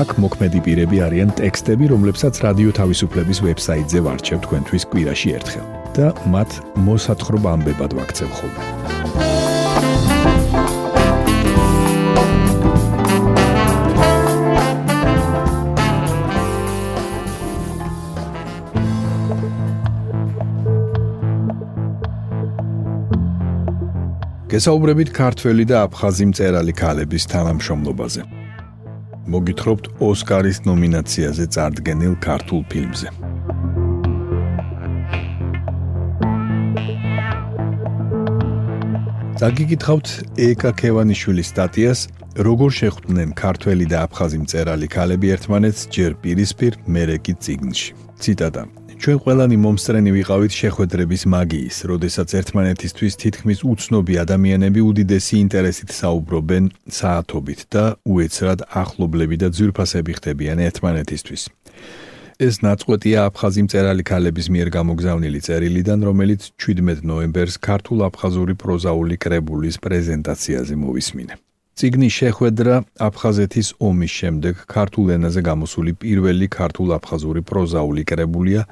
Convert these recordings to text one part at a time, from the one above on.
აქ მოქმედი პირები არიან ტექსტები, რომლებსაც რადიო თავისუფლების ვებსაიტზე ვარჩევ თქვენთვის კვირაში ერთხელ და მათ მოსათხრობა ამბებად ვაქცევ ხოლმე. გესაუბრებით ქართველი და აფხაზი მწერალი ქალების თანამშრომლობაზე. მოგითხრობთ ოსკარის ნომინაციაზე წარდგენილ ქართულ ფილმზე. დაგიგითხავთ ეკა ქევანიშვილის სტატიას როგორ შეხვდნენ ქართველი და აფხაზი მწერალი ქალები ერთმანეთს ჯერ პირისპირ, მერე კი ციგნში. ციტატა ჩვენ ყველანი მომსწრენი ვიყავით შეხვედრების მაგიის, როდესაც ერთმანეთისთვის თითქმის უცნობი ადამიანები უდიდესი ინტერესით საუბრობენ საათობით და უეცრად ახლობლები და ძვირფასები ხდებიან ერთმანეთისთვის. ეს ნაწყვეტია აფხაზი მწერალი ქალების მიერ გამოგზავნილი წერილიდან, რომელიც 17 ნოემბერს ქართულ-აფხაზური პროზაული კრებულის პრეზენტაციაზე მოვისმინე. ციგნის შეხვედრა აფხაზეთის ომის შემდეგ ქართულ ენაზე გამოსული პირველი ქართულ-აფხაზური პროზაული კრებულია,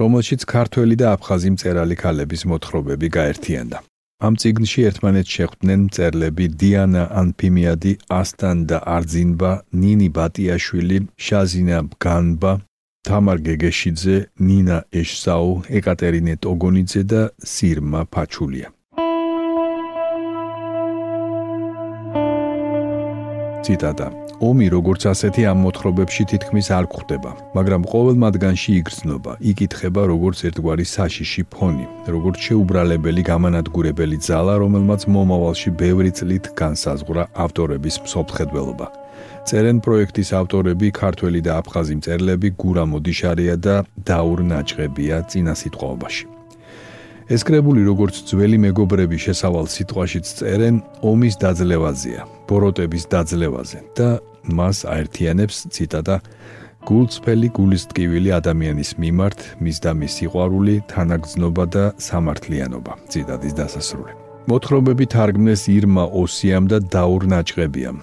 რომელშიც ქართველი და აფხაზი მწერალი ქალების მოთხრობები გაერთიანდა. ამ ციგნში ერთმანეთს შეხვდნენ მწერლები დიანა ანფიმიადი, ასტან და არძინბა, ნინი ბატიაშვილი, შაზინა განბა, თამარ გეგეშიძე, ნინა ეშსაუ, ეკატერინე ტოგონიძე და სირმა ფაჩულია. ციტატა ომი როგორც ასეთი ამ მოთხრობებში თითქმის არ გვხვდება, მაგრამ ყოველ მათგანში იგრძნობა, იკითხება როგორც ერთგვარი საშიში ფონი, როგორც შეუბრალებელი გამანადგურებელი ძალა, რომელმაც მომავალში ბევრი წლით განსაზღვრა ავტორების მსოფლმხედველობა. წერენ პროექტის ავტორები ქართველი და აფხაზი მწერლები გურა მოდიშარია და დაურ ნაჭღებია წინა სიტყვაობაში. ეს კრებული როგორც ძველი მეგობრები შესავალ სიტყვაშიც წერენ ომის დაძლევაზეა, ბოროტების დაძლევაზე და მას აერთიანებს ციტატა გულწრფელი გულისტკივილი ადამიანის მიმართ მის და მის სიყვარული, თანაგზნობა და სამართლიანობა. ციტატის დასასრული. მოთხრობები თარგმნეს ირმა ოსიამ და დაურ ნაჭყებიამ.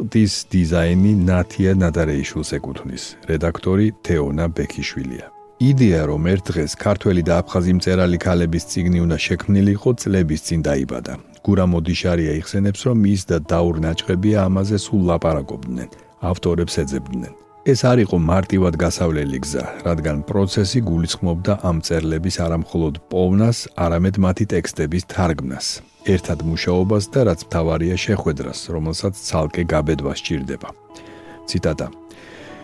ხდის დიზაინი ნათია ნადარეიშვილს ეკუთვნის. რედაქტორი თეონა ბექიშვილია. იდეა რომ ერთ დღეს ქართველი და აფხაზი მწერალი ქალების ციგნი უნდა შექმნილიყო წლების წინ დაიბადა. გურა მოდიშარია იხსენებს რომ ის და დაურ ნაჭყებია ამაზე სულ ლაპარაკობდნენ, ავტორებს ეძებდნენ. ეს არ იყო მარტივად გასავლელი გზა, რადგან პროცესი გულისხმობდა ამ წერლების არამხოლოდ პოვნას, არამედ მათი ტექსტების თარგმნას, ერთად მუშაობას და რაც მთავარია შეხვედრას, რომელსაც ცალკე გაბედვა სჭირდება. ციტატა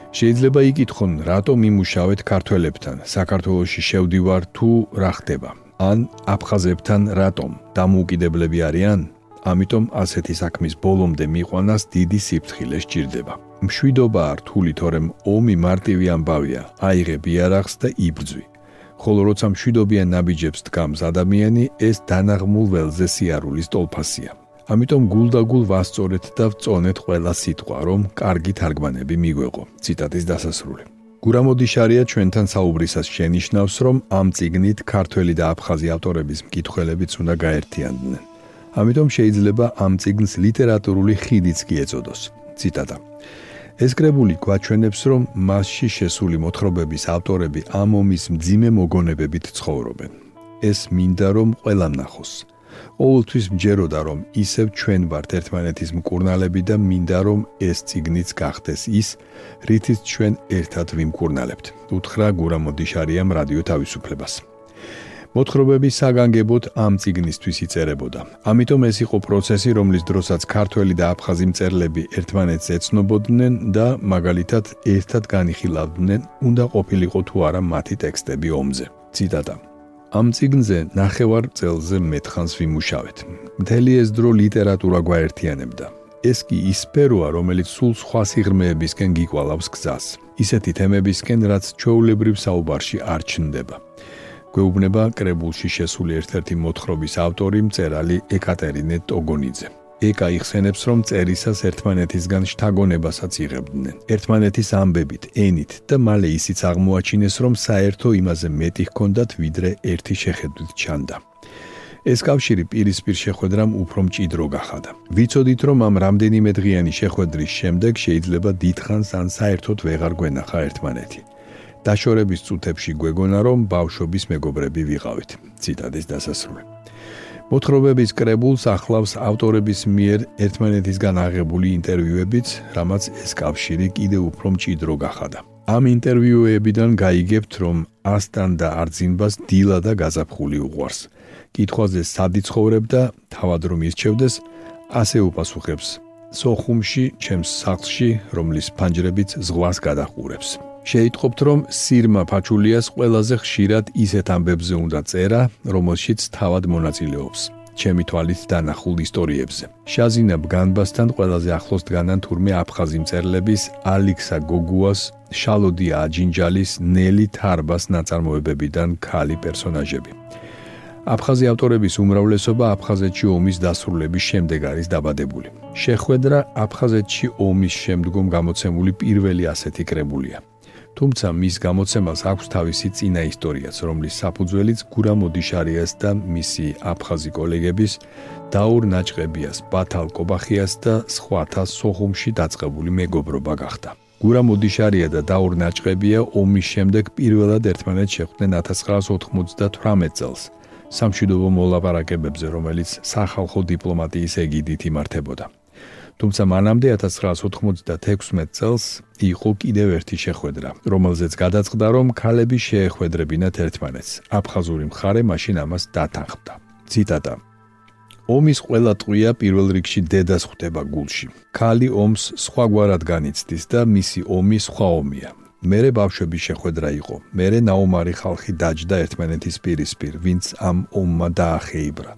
შეიძლება იკითხონ, რატომ იმუშავეთ ქართველებთან, საქართველოსში შევდივარ თუ რა ხდება? ან აფხაზებთან რატომ? დამოუკიდებლები არიან? ამიტომ ასეთი საქმის ბოლომდე მიყვანას დიდი სიფრთხილე სჭირდება. მშვიდობა რთული, თორემ ომი მარტივი ამბავია. აიღებ იარაღს და იბრძვი. ხოლო როცა მშვიდობიან ნაბიჯებს დგამს ადამიანი, ეს დანაღმულ ველზე სიარულის ტოლფასია. ამიტომ გულდაგულ ვასწორეთ და ვწონეთ ყველა სიტყვა, რომ კარგი თარგმანები მიგვეღო. ციტატის დასასრული. გურამოდიშარია ჩვენთან საუბრისას შენიშნავს, რომ ამ ციგნით ქართველი და აფხაზი ავტორების მკითხველებიც უნდა გაერთიანდნენ. ამიტომ შეიძლება ამ ციგნს ლიტერატურული ხიდიც კი ეწოდოს. ციტატა ეს კრებული გვაჩვენებს, რომ მასში შესული მოთხრობების ავტორები ამ ომის მძიმე მოგონებებით ცხოვრობენ. ეს მინდა რომ ყველამ ნახოს. ყოველთვის მჯეროდა რომ ისევ ჩვენ ვართ ერთმანეთის მკურნალები და მინდა რომ ეს ციგნიც გახდეს ის რითიც ჩვენ ერთად ვიმკურნალებთ. უთხრა გურამოდიშარიამ რადიო თავისუფლებას. მოთხრობები საგანგებოდ ამ ციგნისთვის იწერებოდა. ამიტომ ეს იყო პროცესი რომლის დროსაც ქართველი და აფხაზი მწერლები ერთმანეთს ეცნობოდნენ და მაგალითად ერთად განიხილავდნენ უნდა ყოფილიყო თუ არა მათი ტექსტები ომზე. ციტატა ამ ციგნზე ნახევარ წელზე მეთხანს ვიმუშავეთ. მთელი ეს დრო ლიტერატურა გვაერთიანებდა. ეს კი ის სფეროა, რომელიც სულ სხვა სიღრმეებისკენ გიკვალავს გზას. ისეთი თემებისკენ, რაც ჩვეულებრივ საუბარში არ ჩნდება. გვეუბნება კრებულში შესული ერთ-ერთი მოთხრობის ავტორი მწერალი ეკატერინე ტოგონიძე. ეკა იხსენებს, რომ წერისას ერთმანეთისგან შთაგონებასაც იღებდნენ. ერთმანეთის ამბებით, ენით და მალე ისიც აღმოაჩინეს, რომ საერთო იმაზე მეტი ჰქონდათ, ვიდრე ერთი შეხედვით ჩანდა. ეს კავშირი პირისპირ შეხვედრამ უფრო მჭიდრო გახადა. ვიცოდით, რომ ამ რამდენიმე დღიანი შეხვედრის შემდეგ შეიძლება დიდხანს ან საერთოდ ვეღარ გვენახა ერთმანეთი. დაშორების წუთებში გვეგონა, რომ ბავშვობის მეგობრები ვიყავით. ციტადის დასასრული. მოთხრობების კრებულს ახლავს ავტორების მიერ ერთმანეთისგან აღებული ინტერვიუებიც, რამაც ეს კავშირი კიდევ უფრო მჭიდრო გახადა. ამ ინტერვიუებიდან გაიგებთ, რომ ასტან და არძინბას დილა და გაზაფხული უყვარს. კითხვაზე სადი ცხოვრებ და თავად რომ ირჩევდეს, ასე უპასუხებს: სოხუმში, ჩემს სახლში, რომლის ფანჯრებიც ზღვას გადაყურებს. შეიტყობთ, რომ სირმა ფაჩულიას ყველაზე ხშირად ისეთ ამბებზე უნდა წერა, რომელშიც თავად მონაწილეობს. ჩემი თვალით დანახულ ისტორიებზე. შაზინა ბგანბასთან ყველაზე ახლოს დგანან თურმე აფხაზი მწერლების ალიქსა გოგუას, შალოდია აჯინჯალის, ნელი თარბას ნაწარმოებებიდან ქალი პერსონაჟები. აფხაზი ავტორების უმრავლესობა აფხაზეთში ომის დასრულების შემდეგ არის დაბადებული. შეხვედრა აფხაზეთში ომის შემდგომ გამოცემული პირველი ასეთი კრებულია. თუმცა მის გამოცემას აქვს თავისი წინა ისტორიაც, რომლის საფუძველიც გურა მოდიშარიას და მისი აფხაზი კოლეგების დაურ ნაჭყებიას, ბათალ კობახიას და სხვათა სოხუმში დაწყებული მეგობრობა გახდა. გურა მოდიშარია და დაურ ნაჭყებია ომის შემდეგ პირველად ერთმანეთს შეხვდნენ 1998 წელს. სამშვიდობო მოლაპარაკებებზე, რომელიც სახალხო დიპლომატიის ეგიდით იმართებოდა. თუმცა მანამდე 1996 წელს იყო კიდევ ერთი შეხვედრა, რომელზეც გადაწყდა, რომ ქალები შეეხვედრებინათ ერთმანეთს. აფხაზური მხარე მაშინ ამას დათანხმდა. ციტატა ომის ყველა ტყვია პირველ რიგში დედას ხვდება გულში. ქალი ომს სხვაგვარად განიცდის და მისი ომი სხვა ომია. მერე ბავშვების შეხვედრა იყო. მერე ნაუმარი ხალხი დაჯდა ერთმანეთის პირისპირ, ვინც ამ ომმა დაახეიბრა.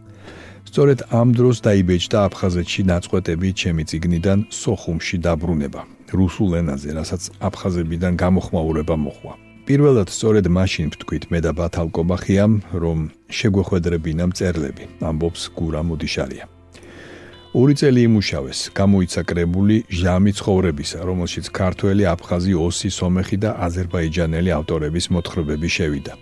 სწორედ ამ დროს დაიბეჭდა აფხაზეთში ნაწყვეტები ჩემი ციგნიდან სოხუმში დაბრუნება. რუსულ ენაზე, რასაც აფხაზებიდან გამოხმაურება მოხვა. პირველად სწორედ მაშინ ვთქვით მე და ბათალ კობახიამ, რომ შეგვეხვედრებინა მწერლები, ამბობს გურა მოდიშარია. ორი წელი იმუშავეს, გამოიცა კრებული ჟამი ცხოვრებისა, რომელშიც ქართველი, აფხაზი, ოსი, სომეხი და აზერბაიჯანელი ავტორების მოთხრობები შევიდა.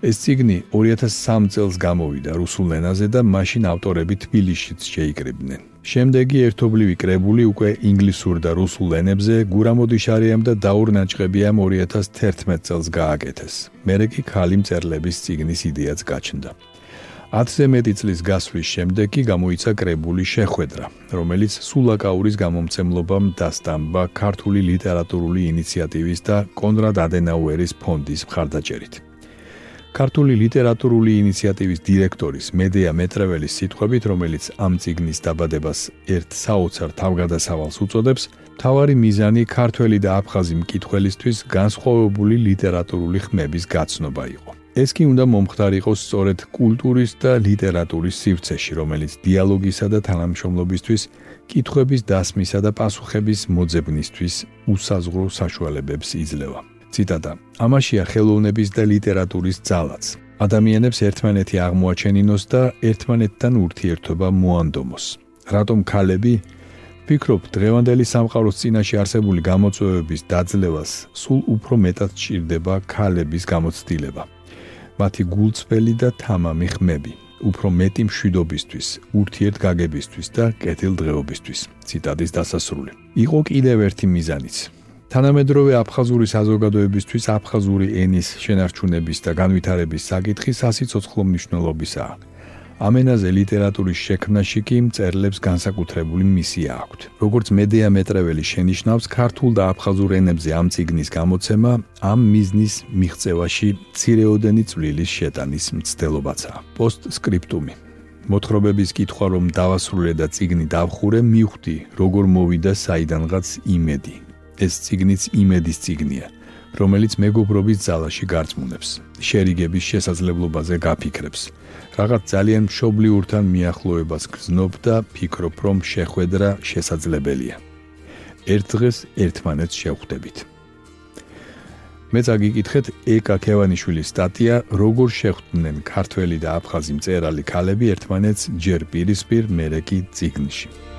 ეს ციგნი 2003 წელს გამოვიდა რუსულ ენაზე და მაშინ ავტორები თბილისშიც შეიკრიბნენ. შემდეგი ერთობლივი კრებული უკვე ინგლისურ და რუსულ ენებზე გურამოდიშარიამ და დაურნაჭყებიამ 2011 წელს გააკეთეს. მერე კი ქალი მწერლების ციგნის იდეაც გაჩნდა. 10-ზე მეტი წლის გასვლის შემდეგ კი გამოიცა კრებული შეხვედრა, რომელიც სულაკაურის გამომცემლობამ დასტამბა ქართული ლიტერატურული ინიციატივის და კონრად ადენაუერის ფონდის მხარდაჭერით. ქართული ლიტერატურული ინიციატივის დირექტორის მედეა მეტრეველის სიტყვებით, რომელიც ამ ციგნის დაბადებას ერთ საოცარ თავგადასავალს უწოდებს, თავარი მიზანი ქართველი და აფხაზი მკითხველისთვის განსხვავებული ლიტერატურული ხმების გაცნობა იყო. ეს კი უნდა მომხდარიყოს სწორედ კულტურის და ლიტერატურის სივრცეში, რომელიც დიალოგისა და თანამშრომლობისთვის, კითხვების დასმისა და პასუხების მოძებნისთვის უსაზღრო საშუალებებს იძლევა. ციტატა: ამაშია ხელოვნების და ლიტერატურის ძალაც. ადამიანებს ერთმანეთი აღმოაჩენინოს და ერთმანეთთან ურთიერთობა მოანდომოს. რატომ ქალები ფიქრობ, დღევანდელი სამყაროს წინაშე არსებული გამოწვევების დაძლევას სულ უფრო მეტად ჭირდება ქალების გამოცდილება. მათი გულწრფელი და თამამი ხმები, უფრო მეტი მშვიდობისთვის, ურთიერთგაგებისთვის და კეთილდღეობისთვის. ციტადის დასასრული. იყო კიდევ ერთი მიზანიც. თანამედროვე აფხაზური საზოგადოებისთვის აფხაზური ენის შენარჩუნების და განვითარების საკითხი სასიცოცხლო მნიშვნელობისაა. ამენაზე ლიტერატურის შექმნაში კი მწერლებს განსაკუთრებული მისია აქვთ. როგორც მედეა მეტრეველი შენიშნავს, ქართულ და აფხაზურ ენებზე ამ ციგნის გამოცემა ამ მიზნის მიღწევაში ცირეოდენი წვლილის შეტანის მცდელობაცაა. პოსტსკრიპტუმი მოთხრობების კითხვა რომ დავასრულე და ციგნი დავხურე, მივხვდი, როგორ მოვიდა საიდანღაც იმედი. ეს ციგნიც იმედის ციგნია. რომელიც მეგობრობის ძალაში გარწმუნებს, შერიგების შესაძლებლობაზე გაფიქრებს. რაღაც ძალიან მშობლიურთან მიახლოებას გრძნობ და ფიქრობ, რომ შეხვედრა შესაძლებელია. ერთ დღეს ერთმანეთს შევხვდებით. მე წაგიკითხეთ ეკა ქევანიშვილის სტატია როგორ შეხვდნენ ქართველი და აფხაზი მწერალი ქალები ერთმანეთს ჯერ პირისპირ მერეკი ციგნში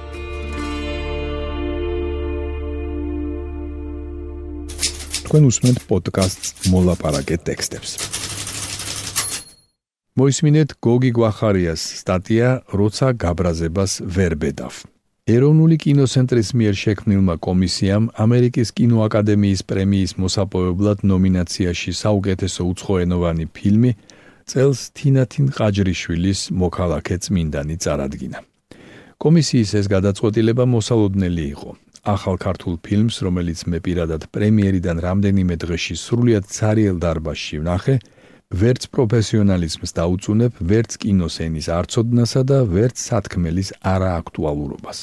თქვენ უსმენთ პოდკასტს მოლაპარაკე ტექსტებს მოისმინეთ გოგი გვახარიას სტატია როცა გაბრაზებას ვერ ბედავ ეროვნული კინოცენტრის მიერ შექმნილმა კომისიამ ამერიკის კინოაკადემიის პრემიის მოსაპოვებლად ნომინაციაში საუკეთესო უცხოენოვანი ფილმი წელს თინათინ ყაჯრიშვილის მოქალაქე წმინდანი წარადგინა. კომისიის ეს გადაწყვეტილება მოსალოდნელი იყო. ახალ ქართულ ფილმს, რომელიც მე პირადად პრემიერიდან რამდენიმე დღეში სრულიად ცარიელ დარბაზში ვნახე, ვერც პროფესიონალიზმს დაუწუნებ, ვერც კინოსენის არცოდნასა და ვერც სათქმელის არააქტუალურობას.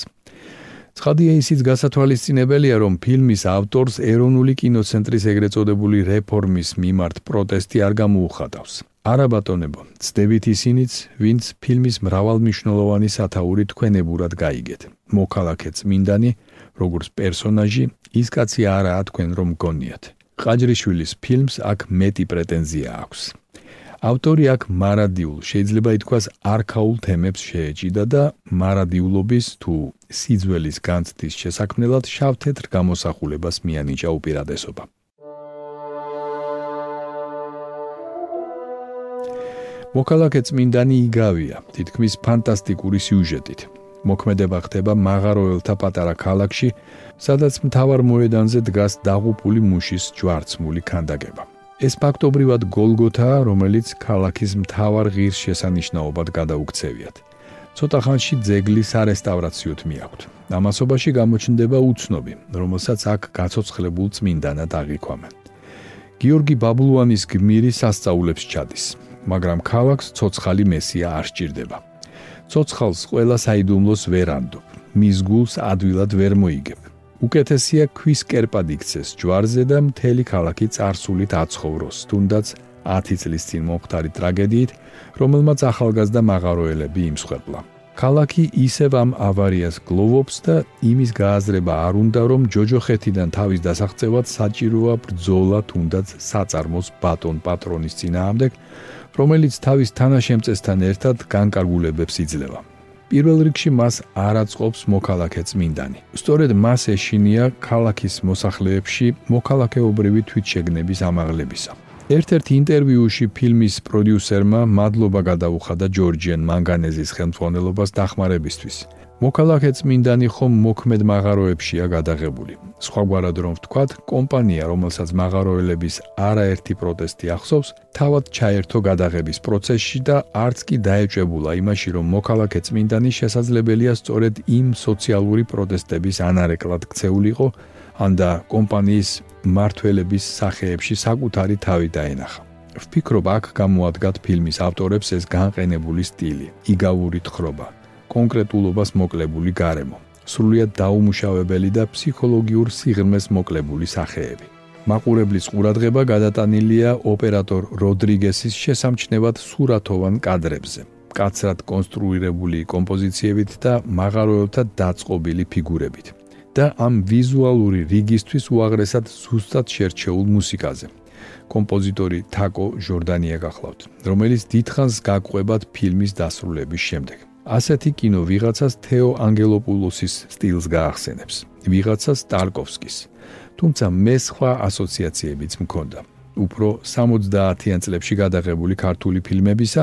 ცხადია ისიც გასათვალისწინებელია, რომ ფილმის ავტორს ეროვნული კინოცენტრის ეგრეთ წოდებული რეფორმის მიმართ პროტესტი არ გამოუხატავს. არა ბატონებო, ცდებით ისინიც, ვინც ფილმის მრავალმნიშვნელოვანი სათაური თქვენებურად გაიგეთ. მოქალაქე წმინდანი, როგორც პერსონაჟი, ის კაცი არაა თქვენ რომ გონიათ. ყაჯრიშვილის ფილმს აქ მეტი პრეტენზია აქვს. ავტორი აქ მარადიულ, შეიძლება ითქვას, არქაულ თემებს შეეჭიდა და მარადიულობის თუ სიძველის განცდის შესაქმნელად შავ-თეთრ გამოსახულებას მიანიჭა უპირატესობა. მოქალაქე წმინდანი იგავია, თითქმის ფანტასტიკური სიუჟეტით. მოქმედება ხდება მაღაროელთა პატარა ქალაქში, სადაც მთავარ მოედანზე დგას დაღუპული მუშის ჯვარცმული ქანდაკება. ეს ფაქტობრივად გოლგოთაა, რომელიც ქალაქის მთავარ ღირს შესანიშნაობად გადაუქცევიათ. ცოტა ხანში ძეგლი სარესტავრაციოდ მიაქვთ. ამასობაში გამოჩნდება უცნობი, რომელსაც აქ გაცოცხლებულ წმინდანად აღიქვამენ. გიორგი ბაბლუანის გმირი სასწაულებს ჩადის, მაგრამ ქალაქს ცოცხალი მესია არ სჭირდება. ცოცხალს ყველა საიდუმლოს ვერ ანდობ, მის გულს ადვილად ვერ მოიგებ. უკეთესია ქვის კერპად იქცეს ჯვარზე და მთელი ქალაქი царსულით აცხოვროს, თუნდაც 10 წლის წინ მომხდარი ტრაგედიით, რომელმაც ახალგაზრდა მაღაროელები იმსხვერპლა. ქალაქი ისევ ამ ავარიას გლოვობს და იმის გააზრება არ უნდა, რომ ჯოჯოხეთიდან თავის დასაღწევად საჭიროა ბრძოლა თუნდაც საწარმოს ბატონ პატრონის წინააღმდეგ, რომელიც თავის თანაშემწესთან ერთად განკარგულებებს იძლევა. პირველ რიგში მას არ აწყობს მოქალაქე წმინდანი. სწორედ მას ეშინია ქალაქის მოსახლეებში მოქალაქეობრივი თვითშეგნების ამაღლებისა. ერთ-ერთ ინტერვიუში ფილმის პროდიუსერმა მადლობა გადაუხადა ჯორჯიან მანგანეზის ხელმძღვანელობას დახმარებისთვის. მოქალაქე წმინდანი ხომ მოქმედ მაღაროებშია გადაღებული. სხვაგვარად რომ ვთქვათ, კომპანია, რომელსაც მაღაროელების არაერთი პროტესტი ახსოვს, თავად ჩაერთო გადაღების პროცესში და არც კი დაეჭებულა იმაში, რომ მოქალაქე წმინდანი შესაძლებელია სწორედ იმ სოციალური პროტესტების ანარეკლად ქცეულიყო, ანდა კომპანიის მართველების სახეებში საკუთარი თავი დაენახა. ვფიქრობ, აქ გამოადგათ ფილმის ავტორებს ეს განყენებული სტილი, იგავური თხრობა, კონკრეტულობას მოკლებული გარემო, სრულიად დაუმუშავებელი და ფსიქოლოგიურ სიღრმეს მოკლებული სახეები. მაყურებლის ყურადღება გადატანილია ოპერატორ როდრიგესის შესამჩნევად სურათოვან კადრებზე, კაცრად კონსტრუირებული კომპოზიციებით და მაღაროელთა დაწყობილი ფიგურებით და ამ ვიზუალური რიგისთვის უაღრესად ზუსტად შერჩეულ მუსიკაზე. კომპოზიტორი თაკო ჟორდანია გახლავთ, რომელიც დიდხანს გაყვებათ ფილმის დასრულების შემდეგ. ასეთი კინო ვიღაცას თეო ანგელოპულოსის სტილს გაახსენებს, ვიღაცას ტარკოვსკის. თუმცა მე სხვა ასოციაციებიც მქონდა. უფრო 70-იან წლებში გადაღებული ქართული ფილმებისა,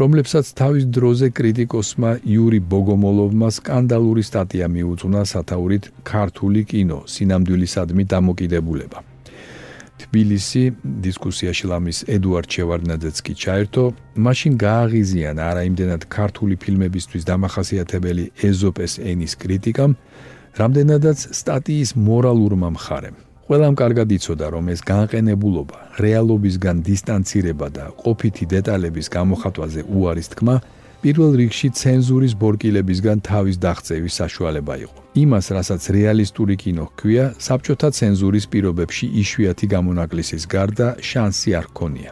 რომლებსაც თავის დროზე კრიტიკოსმა იური ბოგომოლოვმა სკანდალური სტატია მიუძღვნა სათაურით ქართული კინო სინამდვილისადმი დამოკიდებულება. თბილისი დისკუსიაში ლამის ედუარდ ჩევარდნაძეც კი ჩაერთო, მაშინ გააღიზიან არაიმდენად ქართული ფილმებისთვის დამახასიათებელი ეზოპეს ენის კრიტიკამ, რამდენადაც სტატიის მორალურმა მხარემ. ყველამ კარგად იცოდა, რომ ეს განყენებულობა, რეალობისგან დისტანცირება და ყოფითი დეტალების გამოხატვაზე უარის თქმა პირველ რიგში ცენზურის ბორკილებისგან თავის დაღწევის საშუალება იყო. იმას, რასაც რეალისტური კინო ჰქვია, საბჭოთა ცენზურის პირობებში იშვიათი გამონაკლისის გარდა შანსი არ ჰქონია.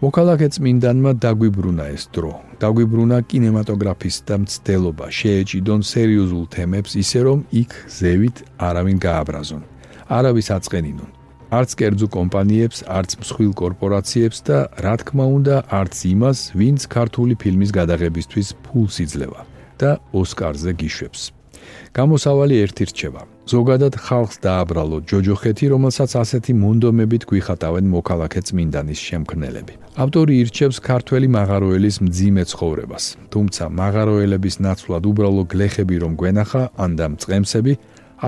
მოქალაქე წმინდანმა დაგვიბრუნა ეს დრო. დაგვიბრუნა კინემატოგრაფისტთა მცდელობა, შეეჭიდონ სერიოზულ თემებს ისე რომ იქ ზევით არავინ გააბრაზონ. არავის აწყენინონ. არც კერძო კომპანიებს, არც მსხვილ კორპორაციებს და რა თქმა უნდა, არც იმას, ვინც ქართული ფილმის გადაღებისთვის ფულს იძლევა და ოსკარზე გიშვებს. გამოსავალი ერთი რჩება. ზოგადად ხალხს დააბრალო ჯოჯოხეთი, რომელსაც ასეთი მონდომებით გვიხატავენ მოქალაქე წმინდანის შემქმნელები. ავტორი ირჩევს ქართველი მაღაროელის მძიმე ცხოვრებას, თუმცა მაღაროელების ნაცვლად უბრალო გლეხები რომ გვენახა, ან და მწყემსები,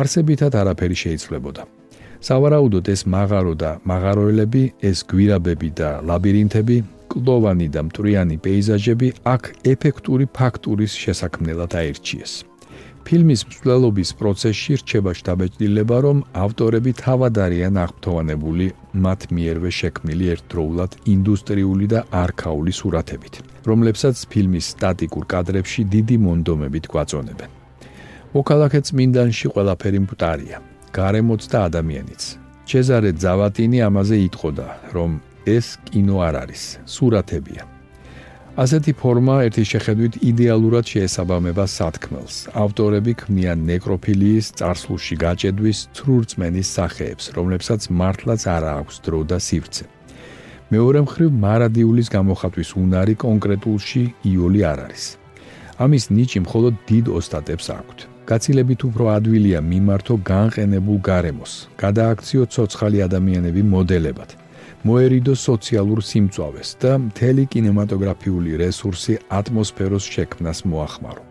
არსებითად არაფერი შეიძლებოდა. სავარაუდოდ ეს მაღარო და მაღაროელები, ეს გვირაბები და ლაბირინთები, კლდოვანი და მტრიანი პეიზაჟები აქ ეფექტური ფაქტურის შესაქმნელად აირჩიეს. ფილმის მსვლელობის პროცესში რჩება შთაბეჭდილება, რომ ავტორები თავად არიან აღფრთოვანებული მათ მიერვე შექმნილი ერთდროულად ინდუსტრიული და არქაული სურათებით, რომლებსაც ფილმის სტატიკურ კადრებში დიდი მონდომებით გვაწონებენ. მოქალაქე წმინდანში ყველაფერი მკვდარია, გარემოც და ადამიანიც. ჩეზარე ზავატინი ამაზე იტყოდა, რომ ეს კინო არ არის, სურათებია. ასეთი ფორმა ერთი შეხედვით იდეალურად შეესაბამება სათქმელს. ავტორები ქმნიან ნეკროფილიის, წარსულში გაჭედვის, ცრურწმენის სახეებს, რომლებსაც მართლაც არ აქვს დრო და სივრცე. მეორე მხრივ, მარადიულის გამოხატვის უნარი კონკრეტულში იოლი არ არის. ამის ნიჭი მხოლოდ დიდ ოსტატებს აქვთ. გაცილებით უფრო ადვილია მიმართო განყენებულ გარემოს, გადააქციო ცოცხალი ადამიანები მოდელებად. მოერიდო სოციალურ სიმწვავეს და მთელი კინემატოგრაფიული რესურსი ატმოსფეროს შექმნას მოახმარო.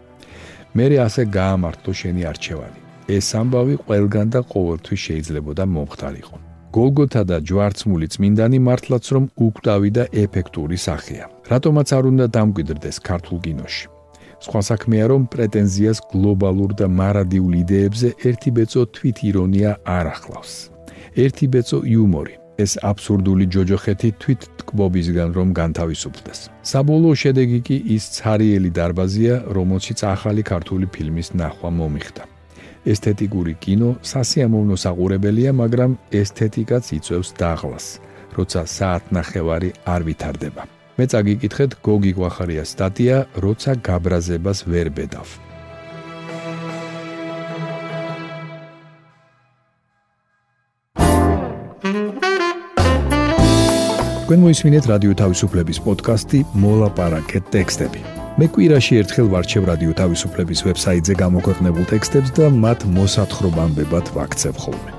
მე ასე გაამართლო შენი არჩევანი. ეს ამბავი ყველგან და ყოველთვის შეიძლებოდა მომხდარიყო. გოლგოთა და ჯვარცმული წმინდანი მართლაც რომ უკვდავი და ეფექტური სახეა. რატომაც არ უნდა დამკვიდრდეს ქართულ კინოში? სხვა საქმეა რომ პრეტენზიას გლობალურ და მარადიულ იდეებზე ერთი ბეწო თვით ირონია არ ახლავს. ერთი ბეწო იუმორი, ეს აბსურდული ჯოჯოხეთი თვით თკბობისგან რომ განთავისუფლდეს. საბოლოო შედეგი კი ის цаრიელი დარბაზია, რომელშიც ახალი ქართული ფილმის ნახვა მომიხდა. ესთეტიკური კინო სასიამოვნო საყურებელია, მაგრამ ესთეტიკაც იწევს დაღლას, როცა საათნახევარი არ ვითარდება. მე წაგიკითხეთ გოგი გვახარიას სტატია, როცა გაბრაზებას ვერ ბედავ. თქვენ მოისმინეთ რადიო თავისუფლების პოდკასტი მოლაპარაკეთ ტექსტები. მე კვირაში ერთხელ ვარჩევ რადიო თავისუფლების ვებსაიტზე გამოქვეყნებულ ტექსტებს და მათ მოსათხრობამდე ვაქცევ ხოლმე.